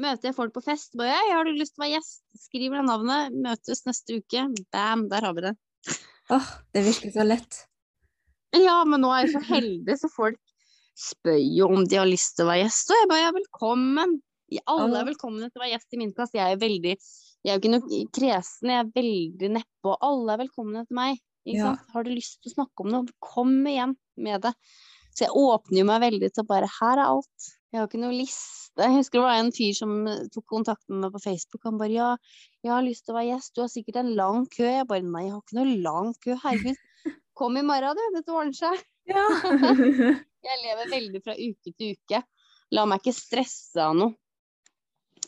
Møter jeg folk på fest, bare «Hei, 'Har du lyst til å være gjest?' Skriver deg navnet, møtes neste uke. Bam, der har vi det. Åh, det virker så lett. Ja, men nå er jeg så heldig, så folk spør jo om de har lyst til å være gjest, og jeg bare ja, velkommen. Alle er velkomne til å være gjest i min plass. Jeg er veldig Jeg er jo ikke noe kresen, jeg er veldig nedpå. Alle er velkomne til meg. Ja. Har du lyst til å snakke om noe, kom igjen med det. Så jeg åpner jo meg veldig til bare Her er alt. Jeg har ikke noe liste. Jeg husker det var en fyr som eh, tok kontakt med meg på Facebook. Han bare ja, jeg har lyst til å være gjest, du har sikkert en lang kø. Jeg bare nei, jeg har ikke noe lang kø. Herregud. Kom i morgen, du. Dette ordner seg. Ja. Jeg lever veldig fra uke til uke. La meg ikke stresse av noe.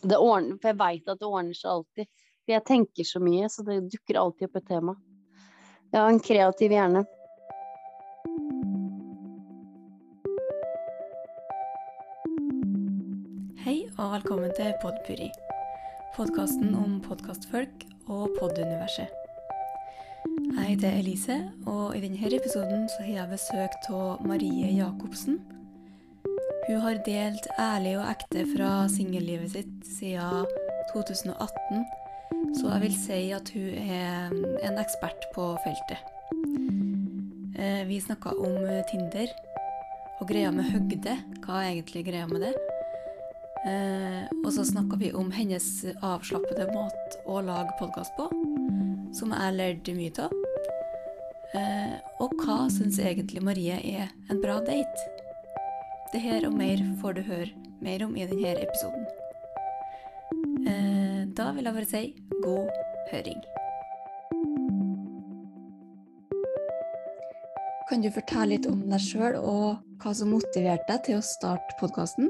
Det ordner, for jeg veit at det ordner seg alltid. For jeg tenker så mye, så det dukker alltid opp et tema. Jeg har en kreativ hjerne. Og velkommen til Podpuri. Podkasten om podkastfolk og poduniverset. Jeg heter Elise, og i denne episoden så har jeg besøk av Marie Jacobsen. Hun har delt ærlig og ekte fra singellivet sitt siden 2018, så jeg vil si at hun er en ekspert på feltet. Eh, Vi snakka om Tinder og greia med høgde. Hva er egentlig greia med det? Eh, og så snakka vi om hennes avslappede måte å lage podkast på, som jeg lærte mye av. Eh, og hva syns egentlig Marie er en bra date? Det her og mer får du høre mer om i denne episoden. Eh, da vil jeg bare si god høring. Kan du fortelle litt om deg sjøl og hva som motiverte deg til å starte podkasten?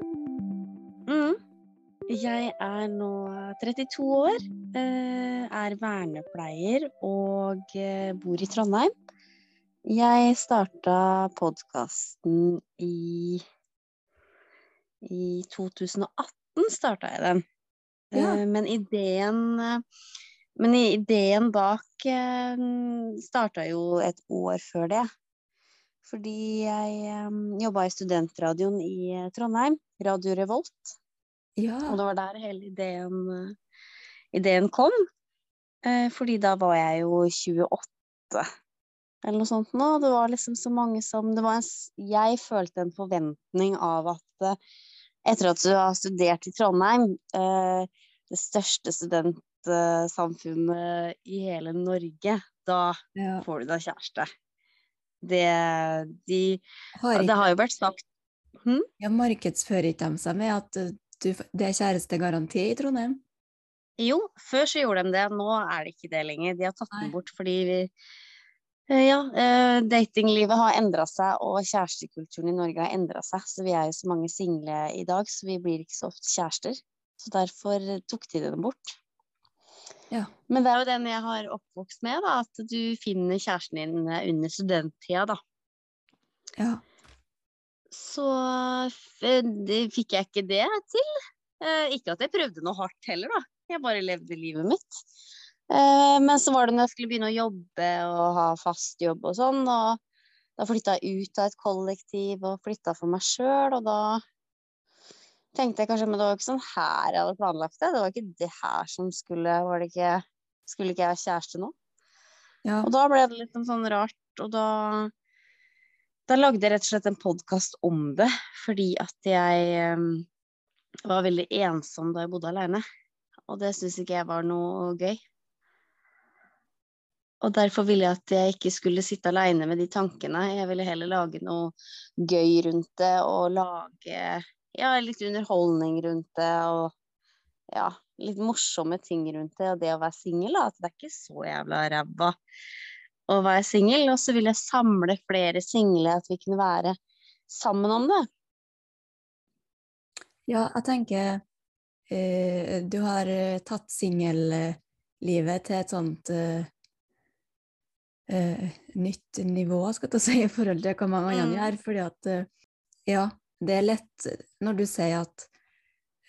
Jeg er nå 32 år, eh, er vernepleier og eh, bor i Trondheim. Jeg starta podkasten i I 2018 starta jeg den. Ja. Eh, Men ideen Men ideen bak starta jo et år før det. Fordi jeg jobba i studentradioen i Trondheim, Radio Revolt. Ja. Og det var der hele ideen, eh, ideen kom. Eh, fordi da var jeg jo 28 eller noe sånt nå. Det var liksom så mange som det var en, Jeg følte en forventning av at eh, etter at du har studert i Trondheim, eh, det største studentsamfunnet i hele Norge, da ja. får du deg kjæreste. Det, de, Har det har jo vært sagt ja, markedsfører ikke de seg med at uh, du, det er kjærestegaranti i Trondheim? Jo, før så gjorde de det, nå er det ikke det lenger. De har tatt den bort fordi vi eh, Ja, eh, datinglivet har endra seg, og kjærestekulturen i Norge har endra seg. Så vi er jo så mange single i dag, så vi blir ikke så ofte kjærester. Så derfor tok de den bort. Ja. Men det er jo den jeg har oppvokst med, da, at du finner kjæresten din eh, under studenttida, da. Ja. Så fikk jeg ikke det til. Eh, ikke at jeg prøvde noe hardt heller, da. Jeg bare levde livet mitt. Eh, men så var det når jeg skulle begynne å jobbe og ha fast jobb og sånn, og da flytta jeg ut av et kollektiv og flytta for meg sjøl, og da tenkte jeg kanskje Men det var jo ikke sånn her jeg hadde planlagt det. Det var ikke det her som skulle Var det ikke Skulle ikke jeg ha kjæreste nå? ja. Og da ble det litt sånn rart, og da Da lagde jeg rett og slett en podkast om det, fordi at jeg em, var veldig ensom da jeg bodde alene. Og det syns ikke jeg var noe gøy. Og derfor ville jeg at jeg ikke skulle sitte aleine med de tankene. Jeg ville heller lage noe gøy rundt det, og lage ja, litt underholdning rundt det, og ja, litt morsomme ting rundt det. Og det å være singel, at det er ikke så jævla ræva å være singel. Og så vil jeg samle flere single, at vi kunne være sammen om det. ja, jeg tenker eh, du har eh, tatt singellivet til et sånt eh, eh, nytt nivå, skal jeg si, i forhold til hva mange andre Mm. gjør. Fordi at eh, ja, det er lett når du sier at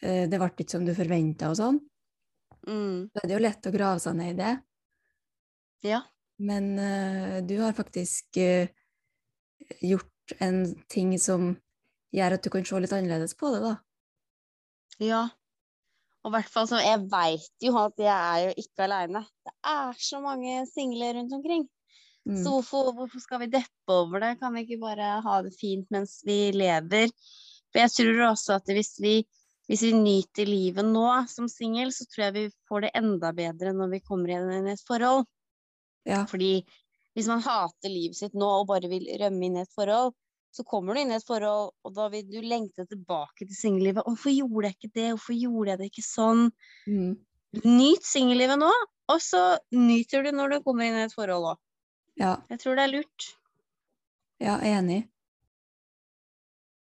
eh, det ble ikke som du forventa og sånn, Mm. så er det jo lett å grave seg ned i det. Ja. Men uh, du har faktisk uh, gjort en ting som gjør at du kan se litt annerledes på det, da. Ja. Og i hvert fall så Jeg veit jo at jeg er jo ikke aleine. Det er så mange single rundt omkring. Mm. Så hvorfor, hvorfor skal vi deppe over det? Kan vi ikke bare ha det fint mens vi lever? For jeg tror også at hvis vi, hvis vi nyter livet nå som singel, så tror jeg vi får det enda bedre når vi kommer igjen i et forhold. Ja. Fordi hvis man hater livet sitt nå og bare vil rømme inn i et forhold, så kommer du inn i et forhold, og da vil du lengte tilbake til singellivet. 'Hvorfor gjorde jeg ikke det? Hvorfor gjorde jeg det ikke sånn?' Mm. Nyt singellivet nå, og så nyter du når du kommer inn i et forhold òg. ja. Jeg tror det er lurt. Ja, enig.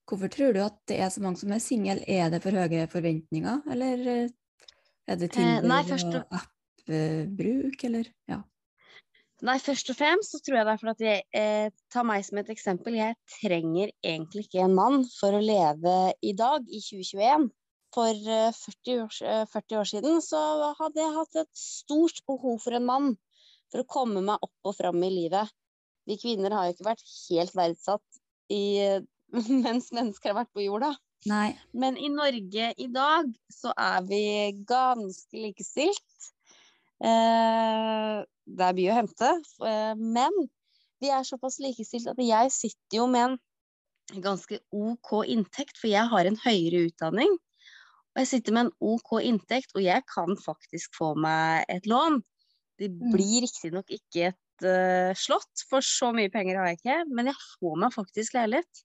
Hvorfor tror du at det er så mange som er single? Er det for høye forventninger, eller eh, er det Tinder nei, først og appbruk, eller? Ja. Nei, først og fremst så tror jeg det er fordi jeg eh, tar meg som et eksempel. Jeg trenger egentlig ikke en mann for å leve i dag, i 2021. For eh, 40, år, eh, 40 år siden så hadde jeg hatt et stort behov for en mann for å komme meg opp og fram i livet. Vi kvinner har jo ikke vært helt verdsatt i, mens mennesker har vært på jorda. Nei. Men i Norge i dag så er vi ganske likestilt. Eh, det er mye å hente. Eh, men vi er såpass likestilt at jeg sitter jo med en ganske OK inntekt, for jeg har en høyere utdanning. Og jeg sitter med en OK inntekt, og jeg kan faktisk få meg et lån. Det Mm. blir riktignok ikke et uh, slott, for så mye penger har jeg ikke, men jeg får meg faktisk leilighet.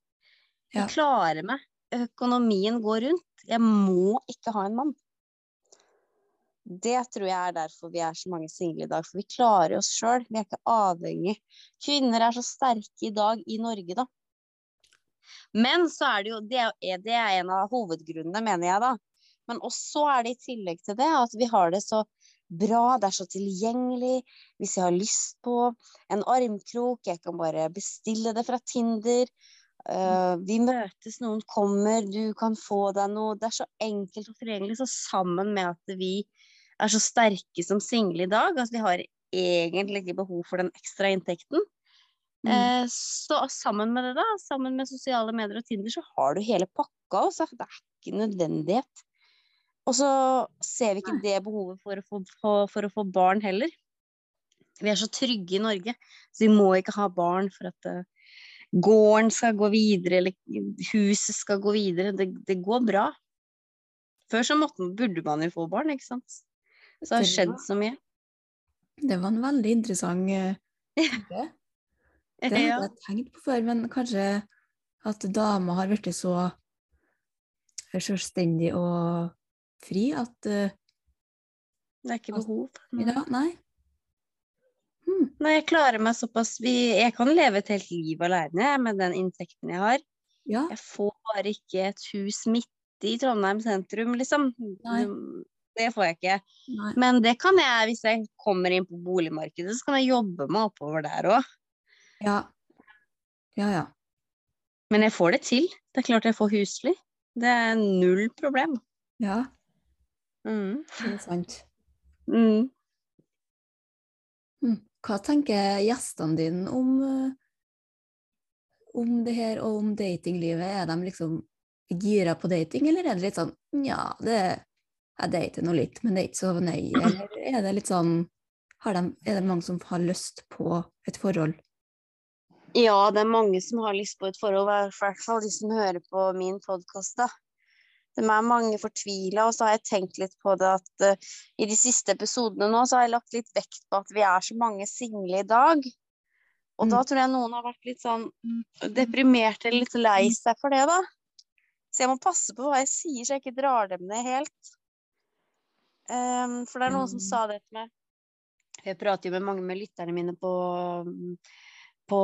Jeg klarer meg. Økonomien går rundt. Jeg må ikke ha en mann. Det tror jeg er derfor vi er så mange single i dag, for vi klarer oss sjøl. Vi er ikke avhengig. Kvinner er så sterke i dag i Norge, da. Men så er det jo Det er, det er en av hovedgrunnene, mener jeg, da. Men også er det i tillegg til det at vi har det så bra, det er så tilgjengelig. Hvis jeg har lyst på en armkrok, jeg kan bare bestille det fra Tinder. Uh, vi møtes, noen kommer, du kan få deg noe. Det er så enkelt og tilgjengelig. Så sammen med at vi er så sterke som single i dag, at vi har egentlig ikke behov for den ekstra inntekten. Mm. Eh, så sammen med det, da, sammen med sosiale medier og Tinder, så har du hele pakka. Også. Det er ikke nødvendighet. Og så ser vi ikke det behovet for å få, for, for å få barn heller. Vi er så trygge i Norge, så vi må ikke ha barn for at eh, gården skal gå videre, eller huset skal gå videre. Det, det går bra. Før så måtte, burde man jo få barn, ikke sant. Så det har skjedd så mye. Det var en veldig interessant eh, tanke. Det hadde jeg tenkt på før, men kanskje at damer har blitt så selvstendig og fri at uh, Det er ikke behov. At, ja, Nei. Hmm. Nei, jeg klarer meg såpass vi, Jeg kan leve et helt liv alene med den inntekten jeg har. Ja. Jeg får bare ikke et hus midt i Trondheim sentrum, liksom. Nei. Det får jeg ikke. Nei. Men det kan jeg, hvis jeg kommer inn på boligmarkedet, så kan jeg jobbe meg oppover der òg. Ja. Ja, ja. Men jeg får det til. Det er klart jeg får husly. Det er null problem. Ja, Mm. det er sant. Mm. Hmm. Hva tenker gjestene dine om, eh, om det her og om datinglivet? Er de liksom gira på dating, eller er det litt sånn ja, det, jeg dater nå litt, men det er ikke så nøye? Eller er det litt sånn har de, Er det mange som har lyst på et forhold? Ja, det er mange som har lyst på et forhold, i hvert fall de som hører på min podkast, da. Det er mange fortvila, og så har jeg tenkt litt på det at uh, i de siste episodene nå, så har jeg lagt litt vekt på at vi er så mange single i dag. Og da Mm. tror jeg noen har vært litt sånn deprimerte eller litt lei seg for det, da. Så jeg må passe på hva jeg sier, så jeg ikke drar dem ned helt. Ehm, for det er noen som sa det til meg. Jeg prater jo med mange med lytterne mine på, på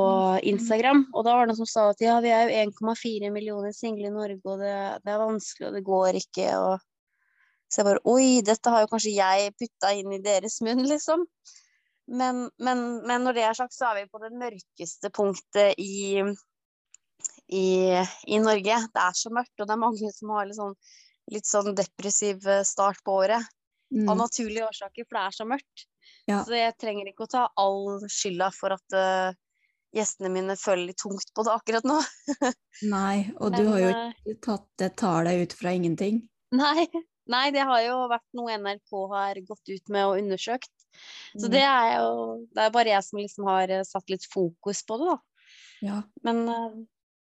Instagram, og da var det noen som sa at ja, vi er jo 1,4 millioner single i Norge, og det, det er vanskelig, og det går ikke, og Så jeg bare Oi, dette har jo kanskje jeg putta inn i deres munn, liksom. Men, men, men når det er sagt, så er vi på det mørkeste punktet i, i, i Norge. Det er så mørkt, og det er mange som har litt sånn, litt sånn depressiv start på året. Av Mm. naturlige årsaker, for det er så mørkt. Ja. Så jeg trenger ikke å ta all skylda for at uh, gjestene mine føler litt tungt på det akkurat nå. Nei, og du Men, har jo eh, ikke tatt det tallet ut fra ingenting. Nei, Nei, det har jo vært noe NRK har gått ut med og undersøkt. Så Mm. det er jo Det er bare jeg som liksom har eh, satt litt fokus på det, da. Ja. Men,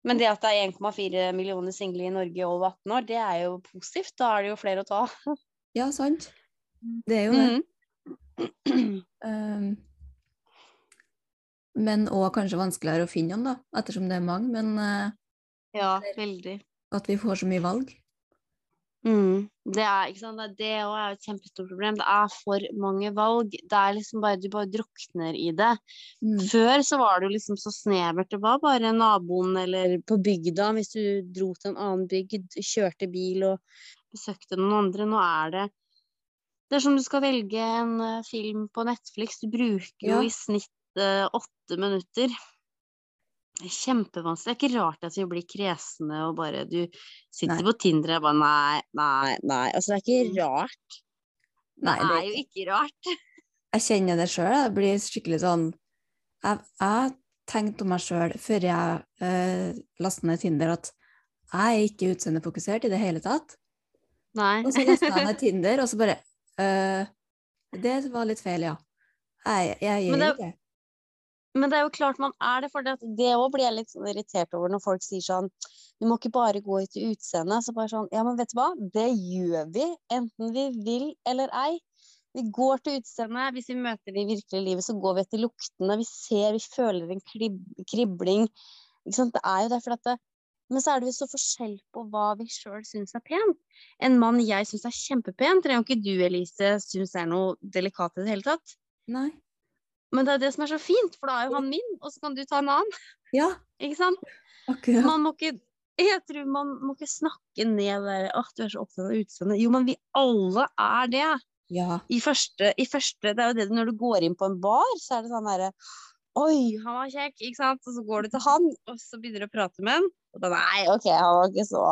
men det at det er 1,4 millioner single i Norge over 18 år, det er jo positivt. Da er det jo flere å ta. ja, sant. Det er jo det. Mm. Um, men òg kanskje vanskeligere å finne noen, da, ettersom det er mange. Men uh, Ja, veldig. at vi får så mye valg. Mm. Det er ikke sant, det- òg er jo et kjempestort problem. Det er for mange valg. Det er liksom bare, Du bare drukner i det. Mm. Før så var det jo liksom så snevert. Det var bare naboen eller på bygda, hvis du dro til en annen bygd, kjørte bil og besøkte noen andre. Nå er det Det er som du skal velge en eh, film på Netflix. Du bruker Ja. jo i snitt uh, åtte minutter. Er kjempevanskelig. Det er ikke rart at vi blir kresne og bare Du sitter Nei. på Tinder og bare Nei, nei, nei. Altså, det er ikke Mm. rart. Nei, det er jo ikke rart. Jeg kjenner det sjøl. Det blir skikkelig sånn Jeg, jeg tenkte om meg sjøl før jeg eh, lastet ned Tinder, at jeg er ikke utseendefokusert i det hele tatt. Nei. Og så lasta jeg ned Tinder, og så bare eh, Det var litt feil, ja. Nei, jeg gjør ikke det. Men det er jo klart man er det, for det òg blir jeg litt sånn irritert over når folk sier sånn Du må ikke bare gå etter utseendet. Så bare sånn Ja, men vet du hva? Det gjør vi, enten vi vil eller ei. Vi går til utseendet. Hvis vi møter det i virkelige livet, så går vi etter luktene. Vi ser, vi føler en krib kribling. Ikke sant? Det er jo derfor at det, Men så er det jo så forskjell på hva vi sjøl syns er pent. En mann jeg syns er kjempepen, trenger jo ikke du, Elise, syns er noe delikat i det hele tatt. Nei. Men det er det som er så fint, for da er jo han min, og så kan du ta en annen. Ja, Ikke sant? akkurat. Man må ikke jeg tror man må ikke snakke ned der at du er så opptatt av utseendet. Jo, men vi alle er det. Ja. I første, I første Det er jo det når du går inn på en bar, så er det sånn derre Oi, han var kjekk, ikke sant? Og så går du til han, og så begynner du å prate med han. Da Nei, OK, han var ikke så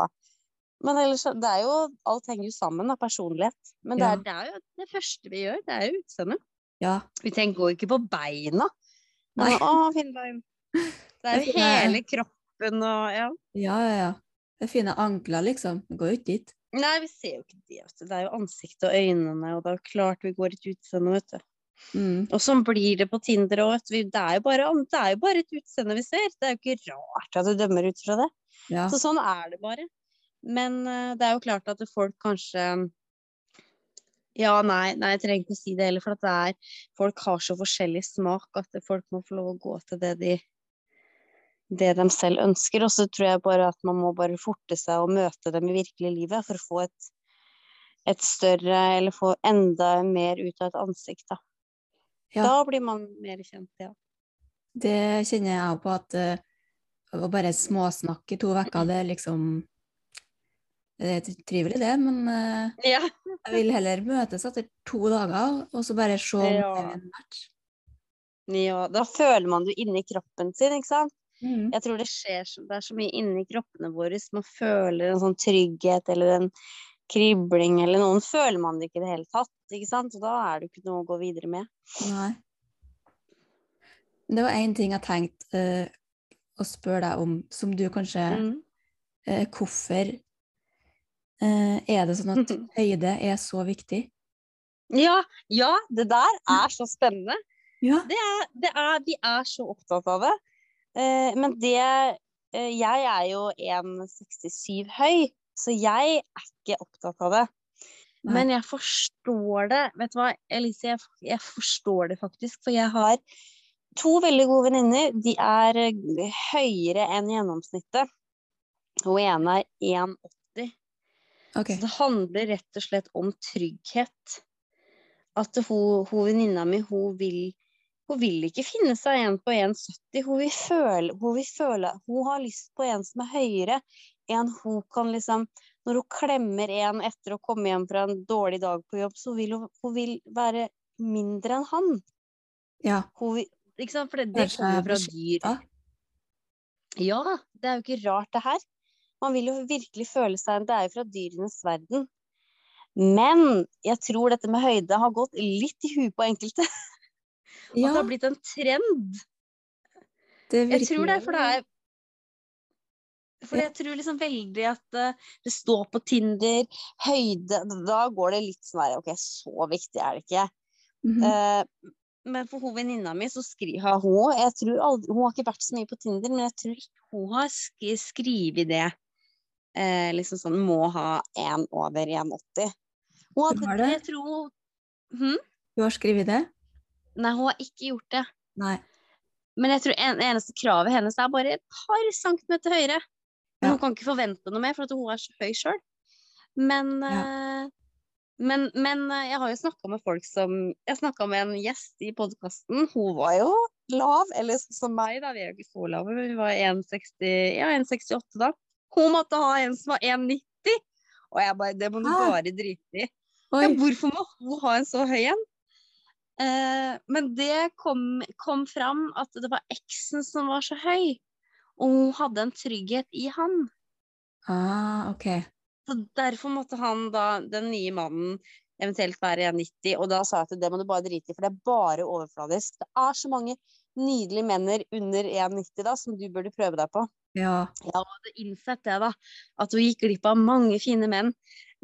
Men ellers, det er jo Alt henger jo sammen da. personlighet. Men det Ja. er, det er jo det første vi gjør, det er jo utseendet. ja. Vi tenker jo ikke på beina. Nei. Å, fine bein. Det er jo hele kroppen og Ja. Ja, ja, ja. Det er fine ankler, liksom. Det går jo ikke dit. Nei, vi ser jo ikke det. Det er jo ansiktet og øynene, og det er jo klart vi går ikke utseende, vet du. Mm. Og sånn blir det på Tinder òg. Det det er jo bare et utseende vi ser. Det er jo ikke rart at du dømmer ut fra det. Ja. Så sånn er det bare. Men eh, det er jo klart at folk kanskje Ja, nei, nei, jeg trenger ikke å si det heller, for er Folk har så forskjellig smak at folk må få lov å gå til det de det de selv ønsker. Og så tror jeg bare at man må bare forte seg å møte dem i virkelig livet for å få et, et større Eller få enda mer ut av et ansikt, da. Ja. Da blir man mer kjent, ja. Det kjenner jeg på at eh, å bare småsnakke i to uker, det er liksom Det er trivelig, det, men eh, Ja. jeg vil heller møtes etter to dager, og så bare se om Ja. det er en match. ja. Da føler man det inni kroppen sin, ikke sant? Mm. Jeg tror det skjer det er så mye inni kroppene våre. Man føler en sånn trygghet eller en kribling eller noen føler man det ikke i det hele tatt. Ikke sant? Og da er det jo ikke noe å gå videre med. Nei. Det var én ting jeg tenkte uh, å spørre deg om, som du kanskje Mm. uh, Hvorfor uh, er det sånn at høyde er så viktig? Ja, ja, det der er så spennende. Ja. Det er, det er, vi er så opptatt av det. Men det Jeg er jo 1,67 høy, så jeg er ikke opptatt av det. Nei. Men jeg forstår det. Vet du hva, Elise, jeg, jeg forstår det faktisk. For jeg har to veldig gode venninner. De er eh, høyere enn gjennomsnittet. Hun ene er 1,80. Okay. Så det handler rett og slett om trygghet. At hun, hun venninna mi, hun vil, hun vil ikke finne seg en på 1,70. Hun vil føle, hun vil føle Hun har lyst på en som er høyere. En hun kan liksom Når hun klemmer en etter å komme hjem fra en dårlig dag på jobb, så vil hun, hun vil være mindre enn han. Ja. Hun ikke sant? For det, det kommer fra dyr. Ja, det er jo ikke rart det her. Man vil jo virkelig føle seg Det er jo fra dyrenes verden. Men jeg tror dette med høyde har gått litt i huet på enkelte. Og At det har blitt en trend. det Jeg tror det er for det er For jeg tror liksom veldig at uh, det står på Tinder høyde Da går det litt sånn her OK, så viktig er det ikke. Mhm. Uh, men for hun venninna mi så skriver hun jeg tror aldri, Hun har ikke vært så mye på Tinder, men jeg tror ikke hun har sk skrevet det. Eh, liksom sånn må ha én over 1,80. Hun hadde har det? Jeg tror hun hm? Du har skrevet det? Nei, hun har ikke gjort det. Nei. Men jeg tror en, eneste kravet hennes er bare et par centimeter høyere. Men Ja. hun kan ikke forvente noe mer, for at hun er så høy sjøl. Men, eh, men, men eh, jeg har jo snakka med folk som Jeg snakka med en gjest i podkasten. Hun var jo lav, eller som meg, da. Vi er jo ikke så lave, men vi var 1,60 ja, 1,68 da. Hun måtte ha en som var 1,90! Og jeg bare Det må du bare drite i. Ja, hvorfor må hun ha en så høy en? Eh, men det kom, kom fram at det var eksen som var så høy, og hun hadde en trygghet i han. Ah, ok. Så derfor måtte han da, den nye mannen, eventuelt være 1,90, og da sa jeg til det må du bare drite i, for det er bare overfladisk. Det er så mange nydelige menner under 1,90 da, som du burde prøve deg på. Ja. Jeg hadde innsett det da, at hun gikk glipp av mange fine menn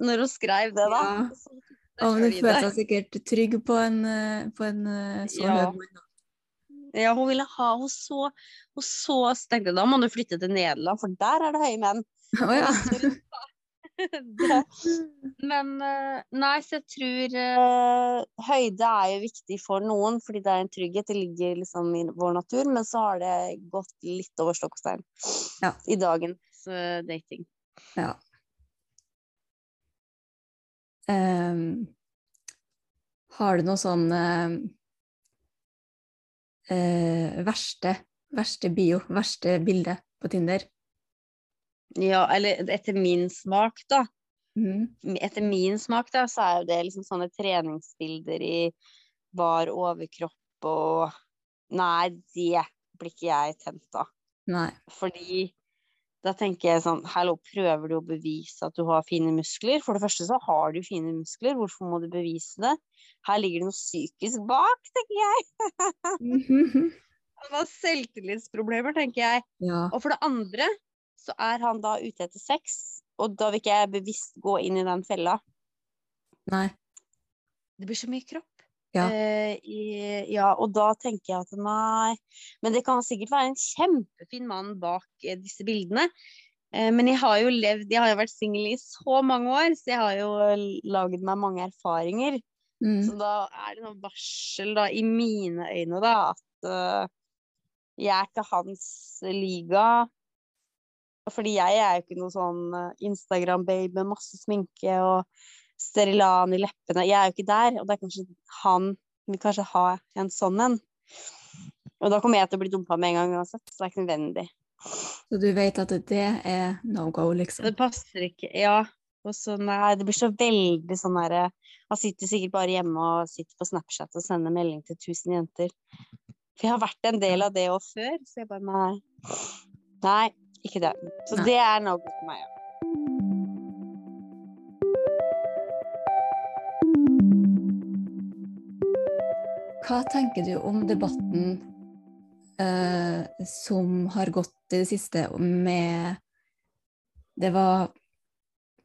når hun skrev det da. Ja. Og hun følte deg sikkert trygg på en, eh, på en eh, så Ja. høy mann. Ja, hun ville ha hun så, hun så tenkte jeg, da må du flytte til Nederland, for der er det høye menn. Oh, ja. men eh, nei, så jeg tror uh, høyde er jo viktig for noen, fordi det er en trygghet. Det ligger liksom i vår natur, men så har det gått litt over stokk og stein Ja. i dagens uh, dating. ja. Um, har du noe sånn eh, eh, verste, verste bio, verste bilde på Tinder? Ja, eller etter min smak, da. Mm. Etter min smak, da, så er jo det liksom sånne treningsbilder i bar overkropp og Nei, det blir ikke jeg tent av. Fordi da tenker jeg sånn Hallo, prøver du å bevise at du har fine muskler? For det første så har du fine muskler, hvorfor må du bevise det? Her ligger det noe psykisk bak, tenker jeg. Mhm. Han har selvtillitsproblemer, tenker jeg. Ja. Og for det andre så er han da ute etter sex, og da vil ikke jeg bevisst gå inn i den fella. Nei. Det blir så mye kropp. Ja. Uh, i, ja, og da tenker jeg at nei. Men det kan sikkert være en kjempefin mann bak uh, disse bildene. Uh, men jeg har jo levd, jeg har jo vært singel i så mange år, så jeg har jo lagd meg mange erfaringer. Mm. Så da er det noe varsel da, i mine øyne, da, at jeg er ikke hans liga. Fordi jeg er jo ikke noe sånn Instagram-babe med masse sminke og Sterilan i leppene. Jeg er jo ikke der, og det er kanskje han vil kanskje ha en sånn en. Og da kommer jeg til å bli dumpa med en gang uansett, så det er ikke nødvendig. Så du vet at det er no go, liksom? Det passer ikke. Ja. Og så nei, det blir så veldig sånn derre Han sitter sikkert bare hjemme og sitter på Snapchat og sender melding til 1000 jenter. For jeg har vært en del av det òg før, så jeg bare nei. Nei, ikke det. Så Nei. det er no go for meg, ja. Hva tenker du om debatten eh, som har gått i det siste med Det var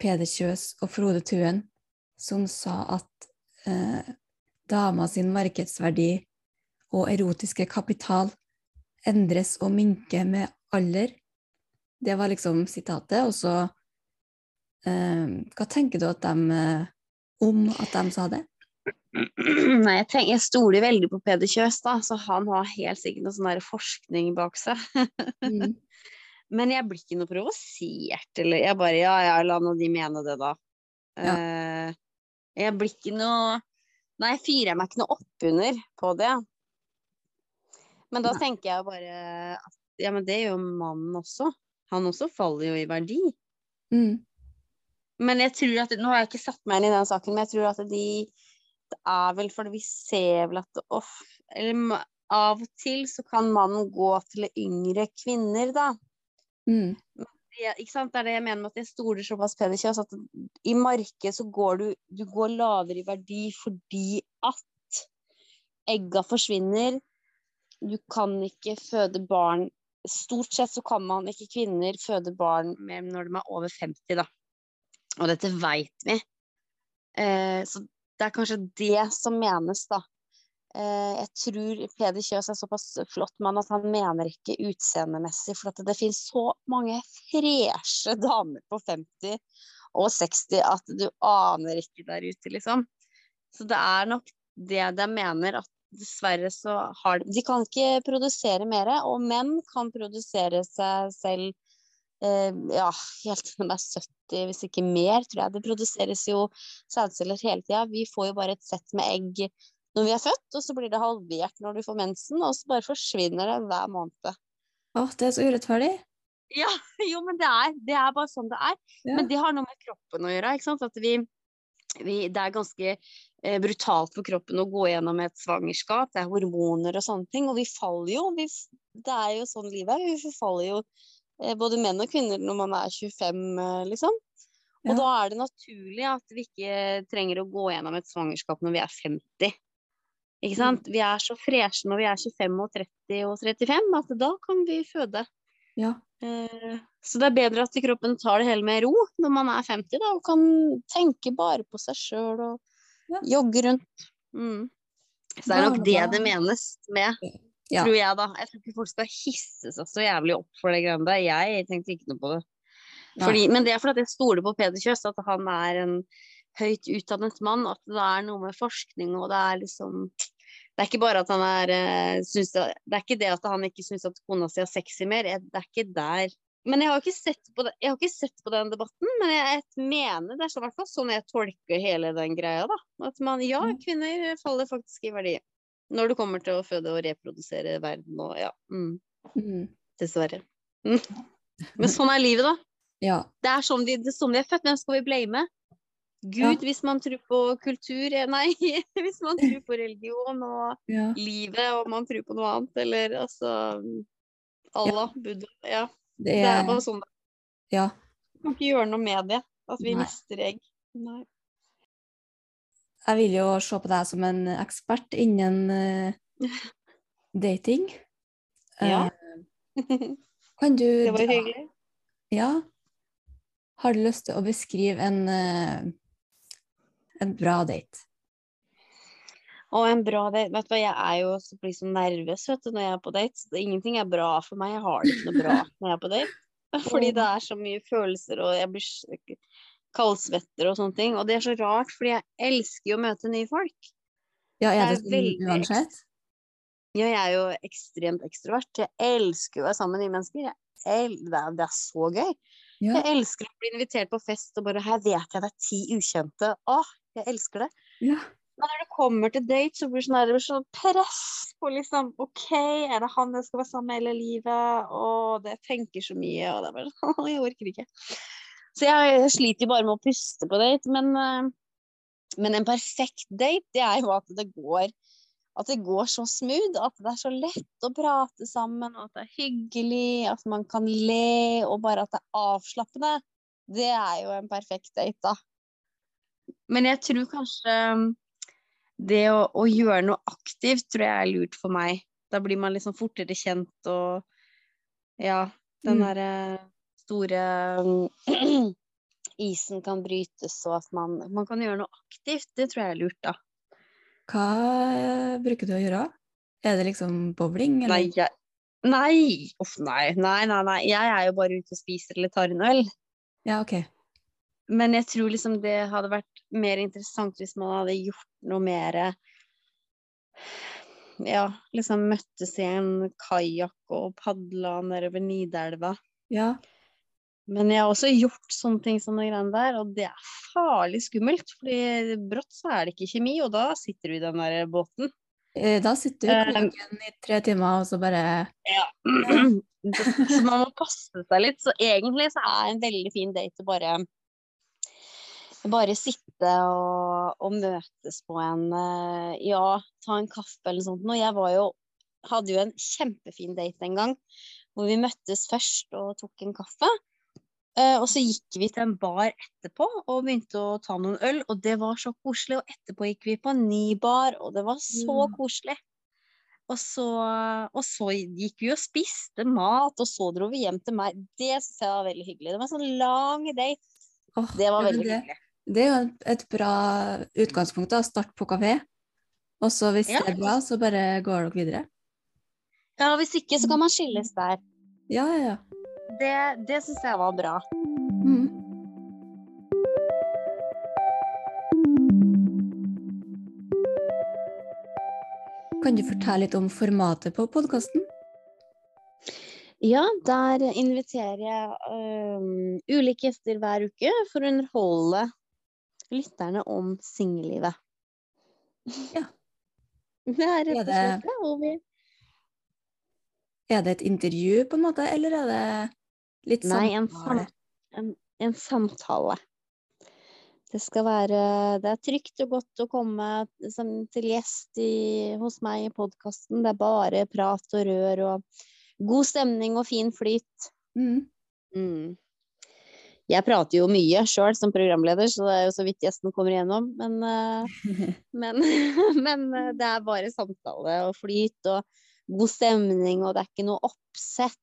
Peder Kjøs og Frode Tuen som sa at eh, dama sin markedsverdi og erotiske kapital endres og minker med alder. Det var liksom sitatet. Og så eh, Hva tenker du at de, eh, om at de sa det? Nei, jeg, tenker, jeg stoler veldig på Peder Kjøs, da, så han har helt sikkert noe sånn forskning bak seg. Mm. Men jeg blir ikke noe provosert, eller jeg bare ja, ja, la nå de mene det, da. Ja. Eh, jeg blir ikke noe Nei, jeg fyrer meg ikke noe oppunder på det. Men da Nei. tenker jeg bare at ja, men det gjør jo mannen også. Han også faller jo i verdi. Mm. Men jeg tror at Nå har jeg ikke satt meg inn i den saken, men jeg tror at de Det er vel fordi vi ser vel at off, eller, av og til så kan mannen gå til yngre kvinner, da. Mm. Det, ikke sant? Det er det jeg mener med at jeg stoler såpass Peder Kjøs, at i markedet så går du, du går lavere i verdi fordi at egga forsvinner. Du kan ikke føde barn stort sett så kan man ikke kvinner føde barn når de er over 50, da. Og dette veit vi. Eh, så det er kanskje det som menes, da. Eh, jeg tror Peder Kjøs er såpass flott mann at han mener ikke utseendemessig, for at det finnes så mange freshe damer på 50 og 60 at du aner ikke der ute, liksom. Så det er nok det de mener, at dessverre så har de De kan ikke produsere mer, og menn kan produsere seg selv ja, helt til de er 70, hvis ikke mer, tror jeg. Det produseres jo sædceller hele tida. Vi får jo bare et sett med egg når vi er født, og så blir det halvert når du får mensen, og så bare forsvinner det hver måned. Åh, det er så urettferdig. Ja, jo, men det er, det er bare sånn det er. Ja. Men det har noe med kroppen å gjøre. ikke sant? At vi, vi, det er ganske eh, brutalt for kroppen å gå gjennom et svangerskap. Det er hormoner og sånne ting. Og vi faller jo. Vi, det er jo sånn livet er. Vi forfaller jo eh, både menn og kvinner når man er 25, eh, liksom. Og Ja. da er det naturlig at vi ikke trenger å gå gjennom et svangerskap når vi er 50. Ikke sant? Vi er så freshe når vi er 25 og 30 og 35 at da kan vi føde. Ja. Eh, Så det er bedre at kroppen tar det hele med ro når man er 50 da, og kan tenke bare på seg sjøl og Ja. jogge rundt. Mm. Så det er nok det det menes med, Ja. tror jeg da. Jeg tror ikke folk skal hisse seg så jævlig opp for det greiene der. Jeg tenkte ikke noe på det. Fordi, men det er fordi jeg stoler på Peder Kjøs, at han er en høyt utdannet mann, at det er noe med forskning, og det er liksom det er ikke bare at han er eh, syns det, er ikke det at han ikke syns at kona si er sexy mer. Det er ikke der. Men jeg har ikke sett på, det, jeg har ikke sett på den debatten, men jeg, mener det er sånn, hvert fall sånn jeg tolker hele den greia. da. At man, ja, Mm. kvinner faller faktisk i verdi når det kommer til å føde og reprodusere verden og ja. Mm, Mm. dessverre. Mm. Men sånn er livet, da. Ja. Det er sånn vi, det er sånn vi er født. Hvem skal vi blame? Gud, hvis man tror på kultur eh, Nei, hvis man tror på religion og ja. livet, og man tror på noe annet, eller altså Allah, Buddha Ja. Det Det er er bare sånn. Ja. Vi kan ikke gjøre noe med det. At vi Nei. mister egg. Nei. Jeg vil jo se på deg som en ekspert innen uh, dating. Ja. Uh, kan du Det var hyggelig. Ja. Har du lyst til å beskrive en, uh, en bra date? Å, en bra date. Vet du hva, jeg er jo så blir så nervøs vet du, når jeg er på date. Ingenting er bra for meg. Jeg har det ikke noe bra når jeg er på date. Fordi det er så mye følelser, og jeg blir kaldsvetter og sånne ting. Og det er så rart, fordi jeg elsker jo å møte nye folk. Ja, er Det det er sånn veldig uansett? Ja, jeg er jo ekstremt ekstrovert. Jeg elsker å være sammen med nye mennesker. El det, er, det er så gøy. Ja. Jeg elsker å bli invitert på fest og bare Her vet jeg det er ti ukjente. Åh, jeg elsker det. ja. Men når det kommer til date, så blir det sånn, det blir sånn press på liksom OK, er det han jeg skal være sammen med hele livet? Og det tenker så mye, og det er bare sånn Jeg orker ikke. Så jeg, sliter jo bare med å puste på date. Men, eh, men en perfekt date, det er jo at det går at det går så smooth, at det er så lett å prate sammen, at det er hyggelig, at man kan le, og bare at det er avslappende. Det er jo en perfekt date, da. Men jeg tror kanskje um, det å, å gjøre noe aktivt tror jeg er lurt for meg. Da blir man liksom fortere kjent, og ja, den Mm. derre store um, isen kan brytes, og at man, man kan gjøre noe aktivt. Det tror jeg er lurt, da. Hva eh, bruker du å gjøre? Er det liksom bowling, eller? Nei, jeg, nei. Uff, nei, nei, nei, nei. Jeg er jo bare ute og spiser eller tar en øl. Ja, OK. Men jeg tror liksom det hadde vært mer interessant hvis man hadde gjort noe mer Ja, liksom møttes i en kajakk og padla nedover Nidelva. Ja. Men jeg har også gjort sånne ting som de greiene der, og det er farlig skummelt. fordi brått så er det ikke kjemi, og da sitter du i den der båten. Eh, Da sitter du i Eh, i tre timer, og så bare Ja. så man må passe seg litt. Så egentlig så er en veldig fin date å bare bare sitte og, og møtes på en eh, Ja, ta en kaffe eller noe sånt. Og jeg var jo hadde jo en kjempefin date en gang, hvor vi møttes først og tok en kaffe. Eh, og så gikk vi til en bar etterpå og begynte å ta noen øl, og det var så koselig. Og etterpå gikk vi på en ny bar, og det var så Mm. koselig. Og så, og så gikk vi og spiste mat, og så dro vi hjem til meg. Det syns jeg var veldig hyggelig. Det var en sånn lang date. Oh, Det var veldig det, hyggelig. det er jo et- et bra utgangspunkt, da. Start på kafé. Og så hvis Ja. det er bra, så bare går dere videre. Ja, hvis ikke så kan man skilles der. Ja, ja, ja. Det, det syns jeg var bra. Mm. Kan du fortelle litt om formatet på podkasten? Ja, der inviterer jeg øhm, ulike gjester hver uke for å underholde lytterne om singellivet. Ja. Det er rett Er og slett det. Er det et intervju, på en måte, eller er det litt Nei, en, samtale? sam en, en samtale. Det skal være Det er trygt og godt å komme som, til gjest i, hos meg i podkasten. Det er bare prat og rør og god stemning og fin flyt. Mm. Mm. Jeg prater jo mye sjøl som programleder, så det er jo så vidt gjesten kommer igjennom. Men, eh, men, men eh, det er bare samtale og flyt og god stemning, og det er ikke noe oppsett.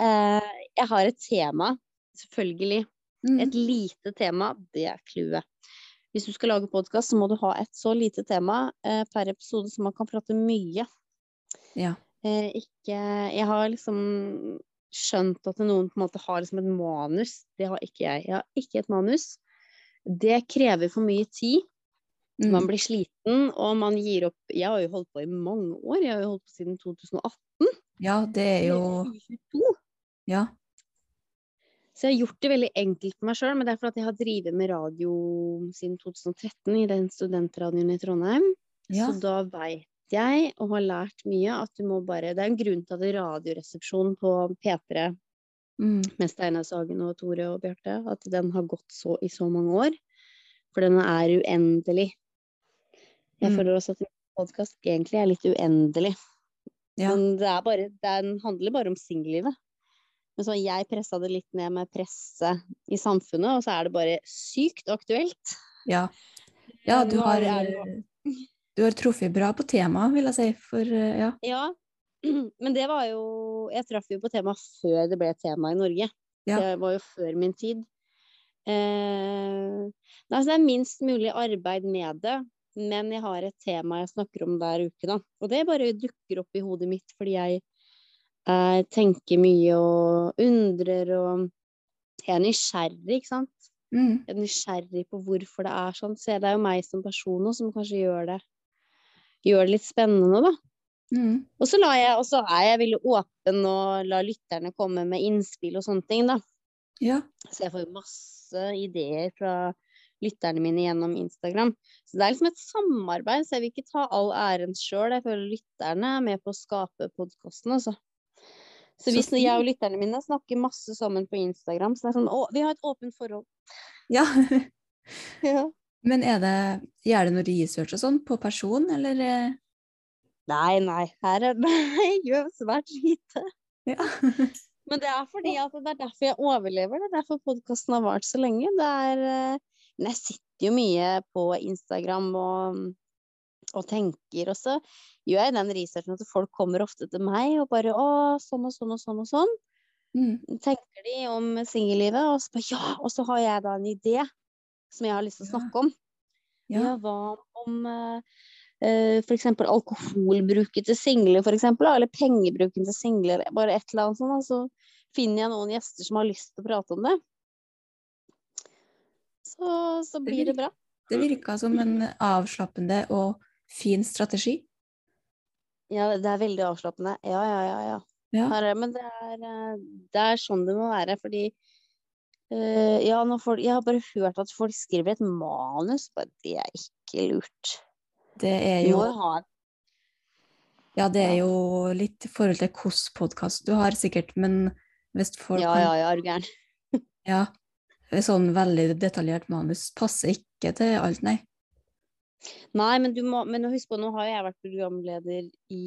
Eh, jeg har et tema, selvfølgelig. Mm. Et lite tema, det er clouet. Hvis du skal lage podkast, så må du ha et så lite tema eh, per episode, så man kan prate mye. Ja. Eh, ikke Jeg har liksom skjønt at noen på en måte har liksom et manus. Det har ikke jeg. Jeg har ikke et manus. Det krever for mye tid. Man Mm. blir sliten, og man gir opp. Jeg har jo holdt på i mange år. Jeg har jo holdt på siden 2018. Ja, det er jo Ja. Så jeg har gjort det veldig enkelt for meg sjøl, men det er fordi jeg har drevet med radio siden 2013 i den studentradioen i Trondheim. Ja. Så da veit jeg, og har lært mye, at du må bare Det er en grunn til at Radioresepsjonen på P3 Mm. med Steinar Sagen og Tore og Bjarte, at den har gått så i så mange år. For den er uendelig. Jeg Mm. føler også at en podkast egentlig er litt uendelig. Ja. Men det er bare, den handler bare om singellivet. Men så jeg pressa det litt ned med presset i samfunnet, og så er det bare sykt aktuelt. ja. Ja, du har, er du har truffet bra på temaet, vil jeg si. For eh, ja. Ja, men det var jo Jeg traff jo på temaet før det ble et tema i Norge. Ja. Det var jo før min tid. Eh, altså det er minst mulig arbeid med det, men jeg har et tema jeg snakker om hver uke, da. Og det bare dukker opp i hodet mitt fordi jeg eh, tenker mye og undrer og Jeg er nysgjerrig, ikke sant. Mm. Jeg er nysgjerrig på hvorfor det er sånn. Så det er jo meg som person også som kanskje gjør det, gjør det litt spennende, da. Mm. Og så, jeg, og så er jeg veldig åpen og lar lytterne komme med innspill og sånne ting, da. Ja. Så jeg får jo masse ideer fra lytterne mine gjennom Instagram. Så det er liksom et samarbeid, så jeg vil ikke ta all æren sjøl. Jeg føler lytterne er med på å skape podkasten, altså. Så Så hvis jeg og lytterne mine snakker masse sammen på Instagram, så det er sånn Å, vi har et åpent forhold. ja. Ja. Men er det, gjør det noe research og sånn på person, eller? eh? Nei, nei. Her er det jeg gjør svært lite. Ja. Men det er fordi at det er derfor jeg overlever. Det er derfor podkasten har vart så lenge. Det er eh, Men jeg sitter jo mye på Instagram og, og tenker, og så gjør jeg den researchen at folk kommer ofte til meg og bare Å, sånn og sånn og sånn og sånn. Mm. Tenker de om singellivet? Og så bare ja! Og så har jeg da en idé som jeg har lyst til å snakke om. Ja. Ja, hva om uh, f.eks. for eksempel alkoholbruket til single, eksempel, eller pengebruken til single, bare et eller annet sånt. Så finner jeg noen gjester som har lyst til å prate om det. Så, så blir det bra. Det virka som en avslappende og fin strategi. Ja, det er veldig avslappende. Ja, ja, ja. ja. Ja. Her, er- men det er, eh, det er sånn det må være, fordi uh, ja, når folk, Jeg har bare hørt at folk skriver et manus, bare det er ikke lurt. Det er jo Ja, det er jo litt i forhold til hvilken podkast du har, sikkert, men hvis folk Ja, ja, ja, er du gæren. Ja. Sånn veldig detaljert manus passer ikke til alt, nei. Nei, men du må men husk på, nå har jo jeg vært programleder i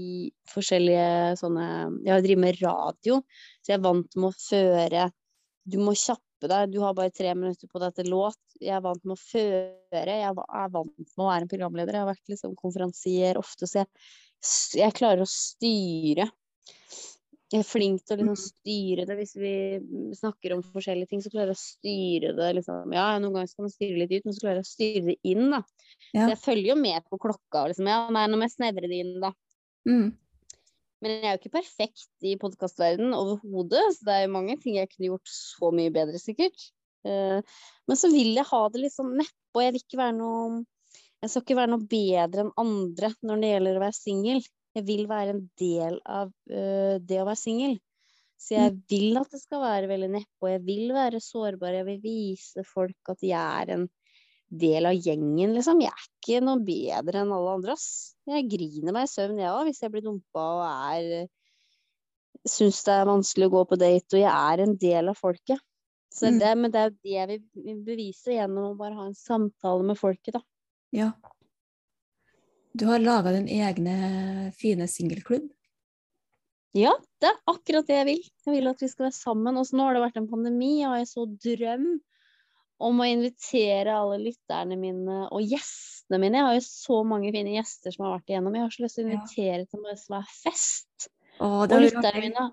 forskjellige sånne Jeg har drevet med radio, så jeg er vant med å føre Du må kjappe deg, du har bare tre minutter på deg til låt. Jeg er vant med å føre, jeg er vant med å være en programleder. Jeg har vært liksom konferansier ofte, så jeg Jeg klarer å styre. Flink til å liksom Mm. styre det. Hvis vi snakker om forskjellige ting, så klarer jeg å styre det. Liksom. Ja, noen ganger skal man styre litt ut, men så klarer jeg å styre det inn, da. Ja. Jeg følger jo med på klokka. Liksom, ja, nei, nå må jeg snevre det inn, da. Mm. Men jeg er jo ikke perfekt i podkastverdenen overhodet, så det er jo mange ting jeg kunne gjort så mye bedre, sikkert. Eh, men så vil jeg ha det litt sånn nedpå. Jeg vil ikke være noe Jeg skal ikke være noe bedre enn andre når det gjelder å være singel. Jeg vil være en del av uh, det å være singel. Så jeg vil at det skal være veldig nedpå. Jeg vil være sårbar. Jeg vil vise folk at jeg er en del av gjengen, liksom. Jeg er ikke noe bedre enn alle andre, ass. Jeg griner meg i søvn, jeg òg, hvis jeg blir dumpa og er Syns det er vanskelig å gå på date, og jeg er en del av folket. Så Mm. det, men det er jo det vil bevise gjennom å bare ha en samtale med folket, da. Ja. Du har laga din egne fine singelklubb. Ja, det er akkurat det jeg vil. Jeg vil at vi skal være sammen. Og nå har det vært en pandemi, og jeg så drøm om å invitere alle lytterne mine og gjestene mine. Jeg har jo så mange fine gjester som har vært igjennom. Jeg har så lyst til å Ja. invitere til noe som er fest. Å, Og lytterne mine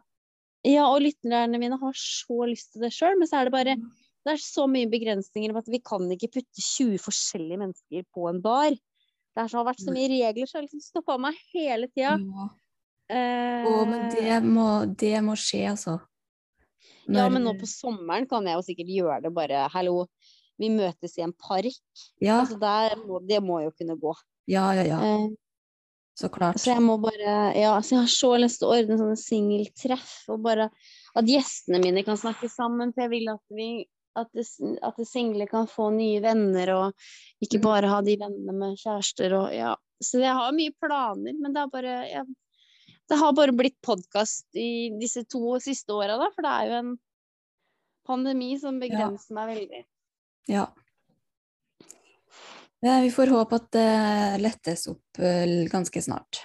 Ja, og lytterne mine har så lyst til det sjøl, men så er det bare Det er så mye begrensninger på at vi kan ikke putte 20 forskjellige mennesker på en bar. Det så, har vært så mye regler, så jeg har liksom stoppa meg hele tida. Ja. Eh, Å, men det må, det må skje, altså. Ja, men nå på sommeren kan jeg jo sikkert gjøre det bare Hallo, vi møtes i en park. Ja, Altså der må, det må jo kunne gå. ja, ja, ja. Eh, Så klart. så jeg må bare Ja, så jeg har så lyst til å ordne sånne singeltreff, og bare at gjestene mine kan snakke sammen. For jeg vil at vi at det, at det single kan få nye venner, og ikke Mm. bare ha de vennene med kjærester og ja. Så jeg har mye planer, men det bare jeg, Det har bare blitt podkast i disse to siste åra, da, for det er jo en pandemi som begrenser meg veldig. Ja. Ja, Vi får håpe at det lettes opp eh, ganske snart.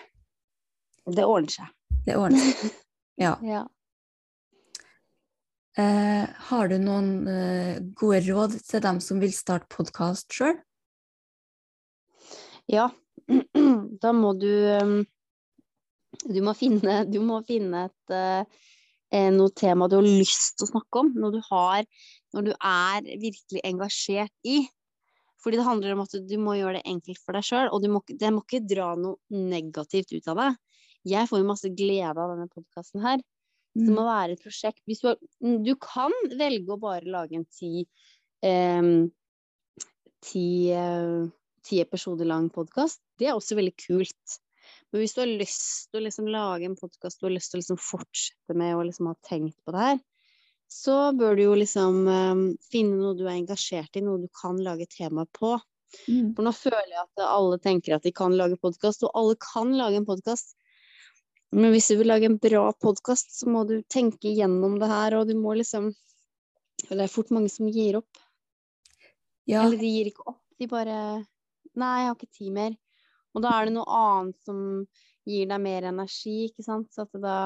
Det ordner seg. Det ordner seg. Ja. Ja. Eh, har du noen eh, gode råd til dem som vil starte podkast sjøl? Ja, da må du um, Du må finne, du må finne et uh, eh, noe tema du har lyst til å snakke om, noe du har Når du er virkelig engasjert i. Fordi det handler om at du må gjøre det enkelt for deg sjøl, og du må, det må ikke dra noe negativt ut av det. Jeg får jo masse glede av denne podkasten her. Det må være et prosjekt. Du, har, du kan velge å bare lage en ti em, ti, eh, ti episoder lang podkast. Det er også veldig kult. Men hvis du har lyst til å liksom lage en podkast du har lyst til å liksom fortsette med og liksom ha tenkt på det her, så bør du jo liksom em, finne noe du er engasjert i, noe du kan lage tema på. Mm. For nå føler jeg at alle tenker at de kan lage podkast, og alle kan lage en podkast. Men hvis du vil lage en bra podkast, så må du tenke gjennom det her, og du må liksom Det er fort mange som gir opp. Ja, Eller de gir ikke opp, de bare Nei, jeg har ikke tid mer. Og da er det noe annet som gir deg mer energi, ikke sant. Så at da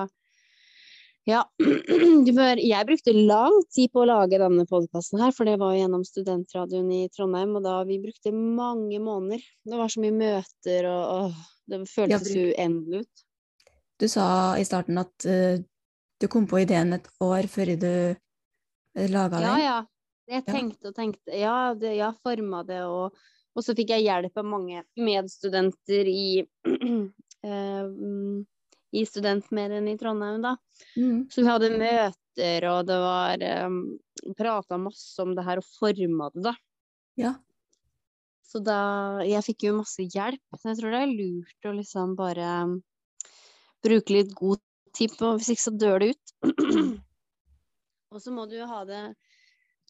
Ja. Du bør Jeg brukte lang tid på å lage denne podkasten her, for det var gjennom studentradioen i Trondheim, og da vi brukte mange måneder. Det var så mye møter, og og det føltes uendelig ut. Du sa i starten at uh, du kom på ideen et år før du uh, laga Ja, den. ja. Jeg tenkte og tenkte. Ja, det, jeg forma det, og, og så fikk jeg hjelp av mange medstudenter i, eh, mm, i studentmedien i Trondheim, da. Mm. Så vi hadde møter, og det var um, Prata masse om det her og forma det, da. Ja. Så da Jeg fikk jo masse hjelp. Så jeg tror det er lurt å liksom bare bruke litt god tid på Hvis ikke så dør det ut. og så må du ha det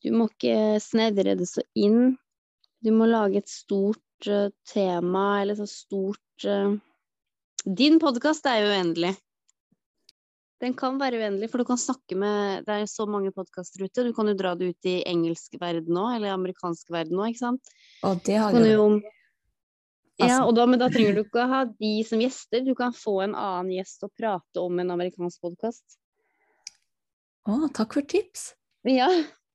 Du må ikke snevre det så inn. Du må lage et stort uh, tema, eller så stort uh... Din podkast er jo uendelig. Den kan være uendelig, for du kan snakke med Det er så mange podkaster ute. Du kan jo dra det ut i engelsk verden òg, eller amerikansk verden òg, ikke sant. Og det har jo ja, Altså- og da, men da trenger du ikke å ha de som gjester. Du kan få en annen gjest og prate om en amerikansk podkast. Å, takk for tips! Ja,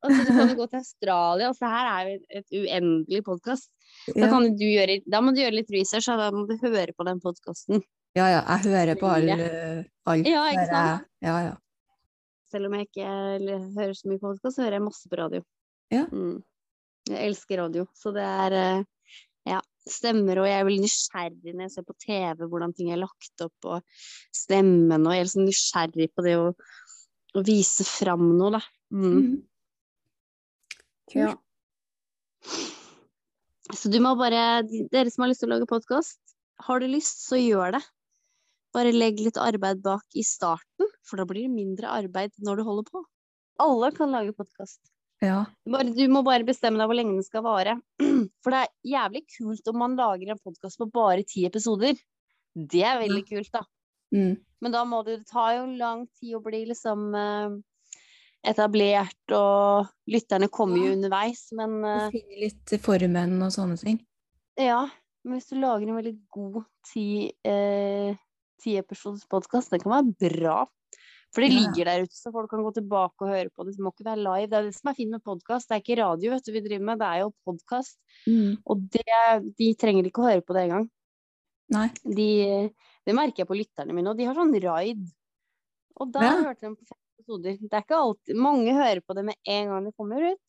altså du kan jo gå til Australia, og så her er jo et uendelig podkast. Da, Ja. da må du gjøre litt research, da må du høre på den podkasten. Ja, ja. Jeg hører på alle alt. Ja, ikke sant? Ja, ja. Selv om jeg ikke hører så mye podkast, så hører jeg masse på radio. Ja. Mm. Jeg elsker radio. Så det er eh, ja, stemmer, og jeg er veldig nysgjerrig når jeg ser på TV hvordan ting er lagt opp, og stemmen, og jeg er liksom nysgjerrig på det å, å vise fram noe, da. Mm. Mhm. Ja. Så du må bare Dere som har lyst til å lage podkast, har du lyst, så gjør det. Bare legg litt arbeid bak i starten, for da blir det mindre arbeid når du holder på. Alle kan lage podkast. Ja. Du må bare bestemme deg hvor lenge den skal vare. For det er jævlig kult om man lager en podkast på bare ti episoder. Det er veldig kult, da. Mm. Men da må det, det tar jo lang tid å bli liksom eh, etablert, og lytterne kommer jo underveis. Men uh, finne litt formen og sånne ting. ja, men hvis du lager en veldig god ti, eh, ti episoders podkast, den kan være bra. For det ligger der ute, så folk kan gå tilbake og høre på det. Det må ikke være live. Det er det som er fint med podkast. Det er ikke radio vet du, vi driver med, det er jo podkast. Mm. Og det, de trenger ikke å høre på det engang. De, det merker jeg på lytterne mine, og de har sånn raid. Og da Ja. hørte de på fem episoder. Det er ikke alltid Mange hører på det med en gang det kommer ut.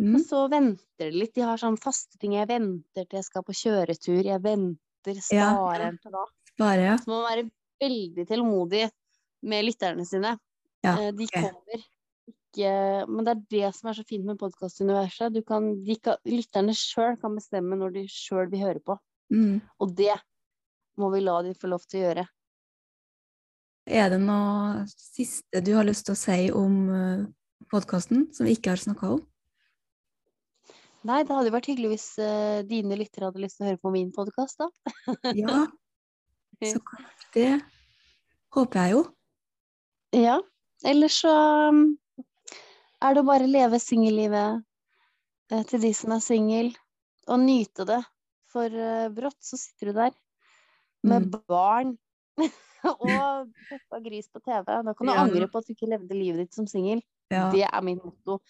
Mm. Og så venter de litt. De har sånn faste ting. Jeg venter til jeg skal på kjøretur. Jeg venter, Ja, sparer til da. Bare, ja. Så må man være veldig tålmodig med lytterne sine. Ja, Eh, De ok. kommer ikke Men det er det som er så fint med podkastuniverset. Du kan, de kan, lytterne sjøl kan bestemme når de sjøl vil høre på. Mm. Og det må vi la de få lov til å gjøre. Er det noe siste du har lyst til å si om podkasten som vi ikke har snakka om? Nei, det hadde jo vært hyggelig hvis uh, dine lyttere hadde lyst til å høre på min podkast, da. Ja, så klart det håper jeg jo. Ja. Eller så um, er det å bare leve singellivet eh, til de som er singel, og nyte det. For eh, brått så sitter du der med Mm. barn og peppa gris på TV. Da kan du Ja. angre på at du ikke levde livet ditt som singel. Ja. Det er min motto.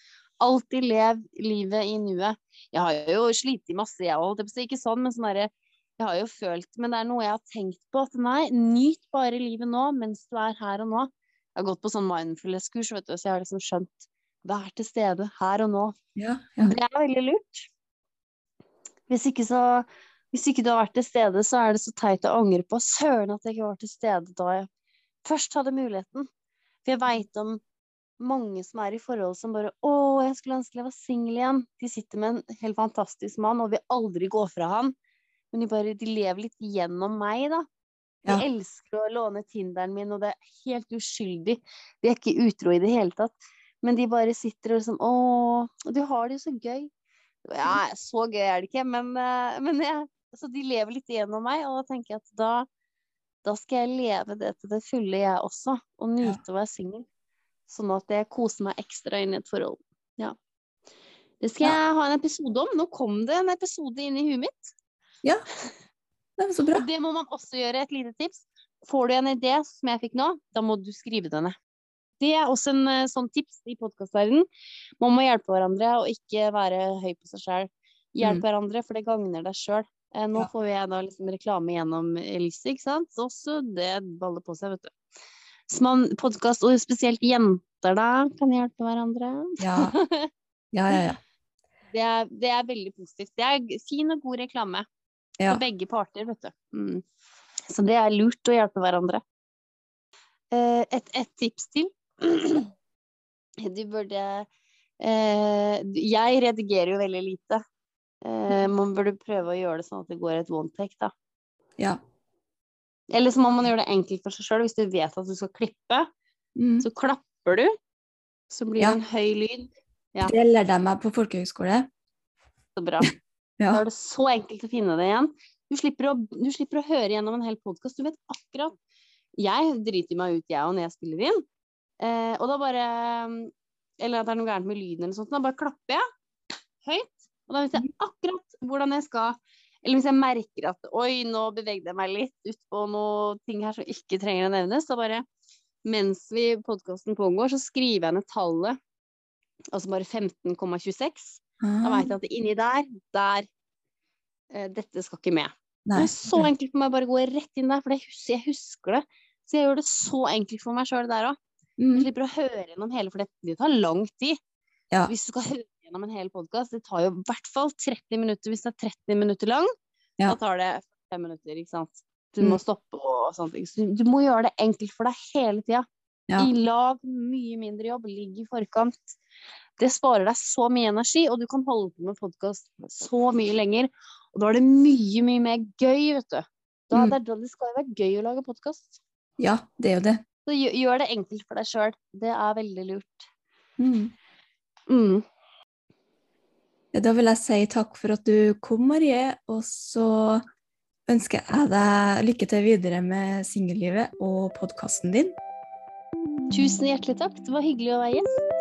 Alltid lev livet i nuet. Jeg har jo slitt masse, jeg òg, ikke sånn, men sånn derre Jeg har jo følt Men det er noe jeg har tenkt på, at nei, nyt bare livet nå mens du er her og nå. Jeg har gått på sånn mindfulness-kurs, vet du, så jeg har liksom skjønt Vær til stede her og nå. Ja, ja. Det er veldig lurt. Hvis ikke så Hvis ikke du har vært til stede, så er det så teit å angre på. Søren at jeg ikke var til stede da jeg først hadde muligheten. For jeg veit om mange som er i forhold som bare Å, jeg skulle ønske jeg var singel igjen. De sitter med en helt fantastisk mann og vil aldri gå fra han. Men de bare De lever litt gjennom meg, da. De Ja. elsker å låne Tinderen min, og det er helt uskyldig. De er ikke utro i det hele tatt. Men de bare sitter og liksom Å, du har det jo så gøy. Ja, så gøy er det ikke, men, eh, men jeg, så de lever litt gjennom meg, og da tenker jeg at da, da skal jeg leve det til det fulle, jeg også. Og nyte å være singel. Sånn at jeg koser meg ekstra inn i et forhold. Ja. Det skal Ja. jeg ha en episode om. Nå kom det en episode inn i huet mitt. ja. Så bra. Det må man også gjøre, et lite tips. Får du en idé som jeg fikk nå, da må du skrive den ned. Det er også en eh, sånn tips i podkastverdenen. Man må hjelpe hverandre og ikke være høy på seg sjøl. Hjelp Mm. hverandre, for det gagner deg sjøl. Eh, nå Ja. får jeg da liksom reklame gjennom Elise, ikke sant. Også det baller på seg, vet du. Så man, podkast, og spesielt jenter da, kan hjelpe hverandre. Ja, ja, ja. ja. Det er, det er veldig positivt. Det er fin og god reklame. Ja. For begge parter, vet du. Mm. Så det er lurt å hjelpe hverandre. Eh, et, et tips til. Du burde eh, Jeg redigerer jo veldig lite. Eh, man burde prøve å gjøre det sånn at det går et one take, da. ja. Eller så må man gjøre det enkelt for seg sjøl. Hvis du vet at du skal klippe, Mm. så klapper du. Så blir Ja. det en høy lyd. ja. Det lærte jeg meg på folkehøgskole. Så bra. Ja. Da er det så enkelt å finne det igjen. Du slipper å, du slipper å høre gjennom en hel podkast. Du vet akkurat Jeg driter meg ut, jeg òg, når jeg spiller inn. Eh, og da bare Eller at det er noe gærent med lyden eller sånt. Da bare klapper jeg høyt. Og da vet jeg akkurat hvordan jeg skal Eller hvis jeg merker at Oi, nå bevegde jeg meg litt ut på noe ting her som ikke trenger å nevnes. Da bare Mens vi podkasten pågår, så skriver jeg ned tallet. Altså bare 15,26. Da Ah, veit jeg at inni der, der eh, Dette skal ikke med. Det er så enkelt for meg å bare gå rett inn der, for jeg husker, jeg husker det. Så jeg gjør det så enkelt for meg sjøl der òg. Jeg Mm. slipper å høre gjennom hele, for det, det tar lang tid. Ja. Hvis du skal høre gjennom en hel podkast, det tar jo i hvert fall 30 minutter hvis det er 30 minutter lang. Ja. Da tar det 5 minutter, ikke sant. Du Mm. må stoppe og sånne ting. Så du, du må gjøre det enkelt for deg hele tida. Ja. I lag, mye mindre jobb, ligg i forkant. Det sparer deg så mye energi, og du kan holde på med podkast så mye lenger. Og da er det mye, mye mer gøy, vet du. Da, Mm. det, skal jo være gøy å lage podkast. ja, det er jo det. Så gjør det enkelt for deg sjøl. Det er veldig lurt. Mm. Mm. Ja, Da vil jeg si takk for at du kom, Marie, og så ønsker jeg deg lykke til videre med singellivet og podkasten din. Tusen hjertelig takk. Det var hyggelig å være gjest.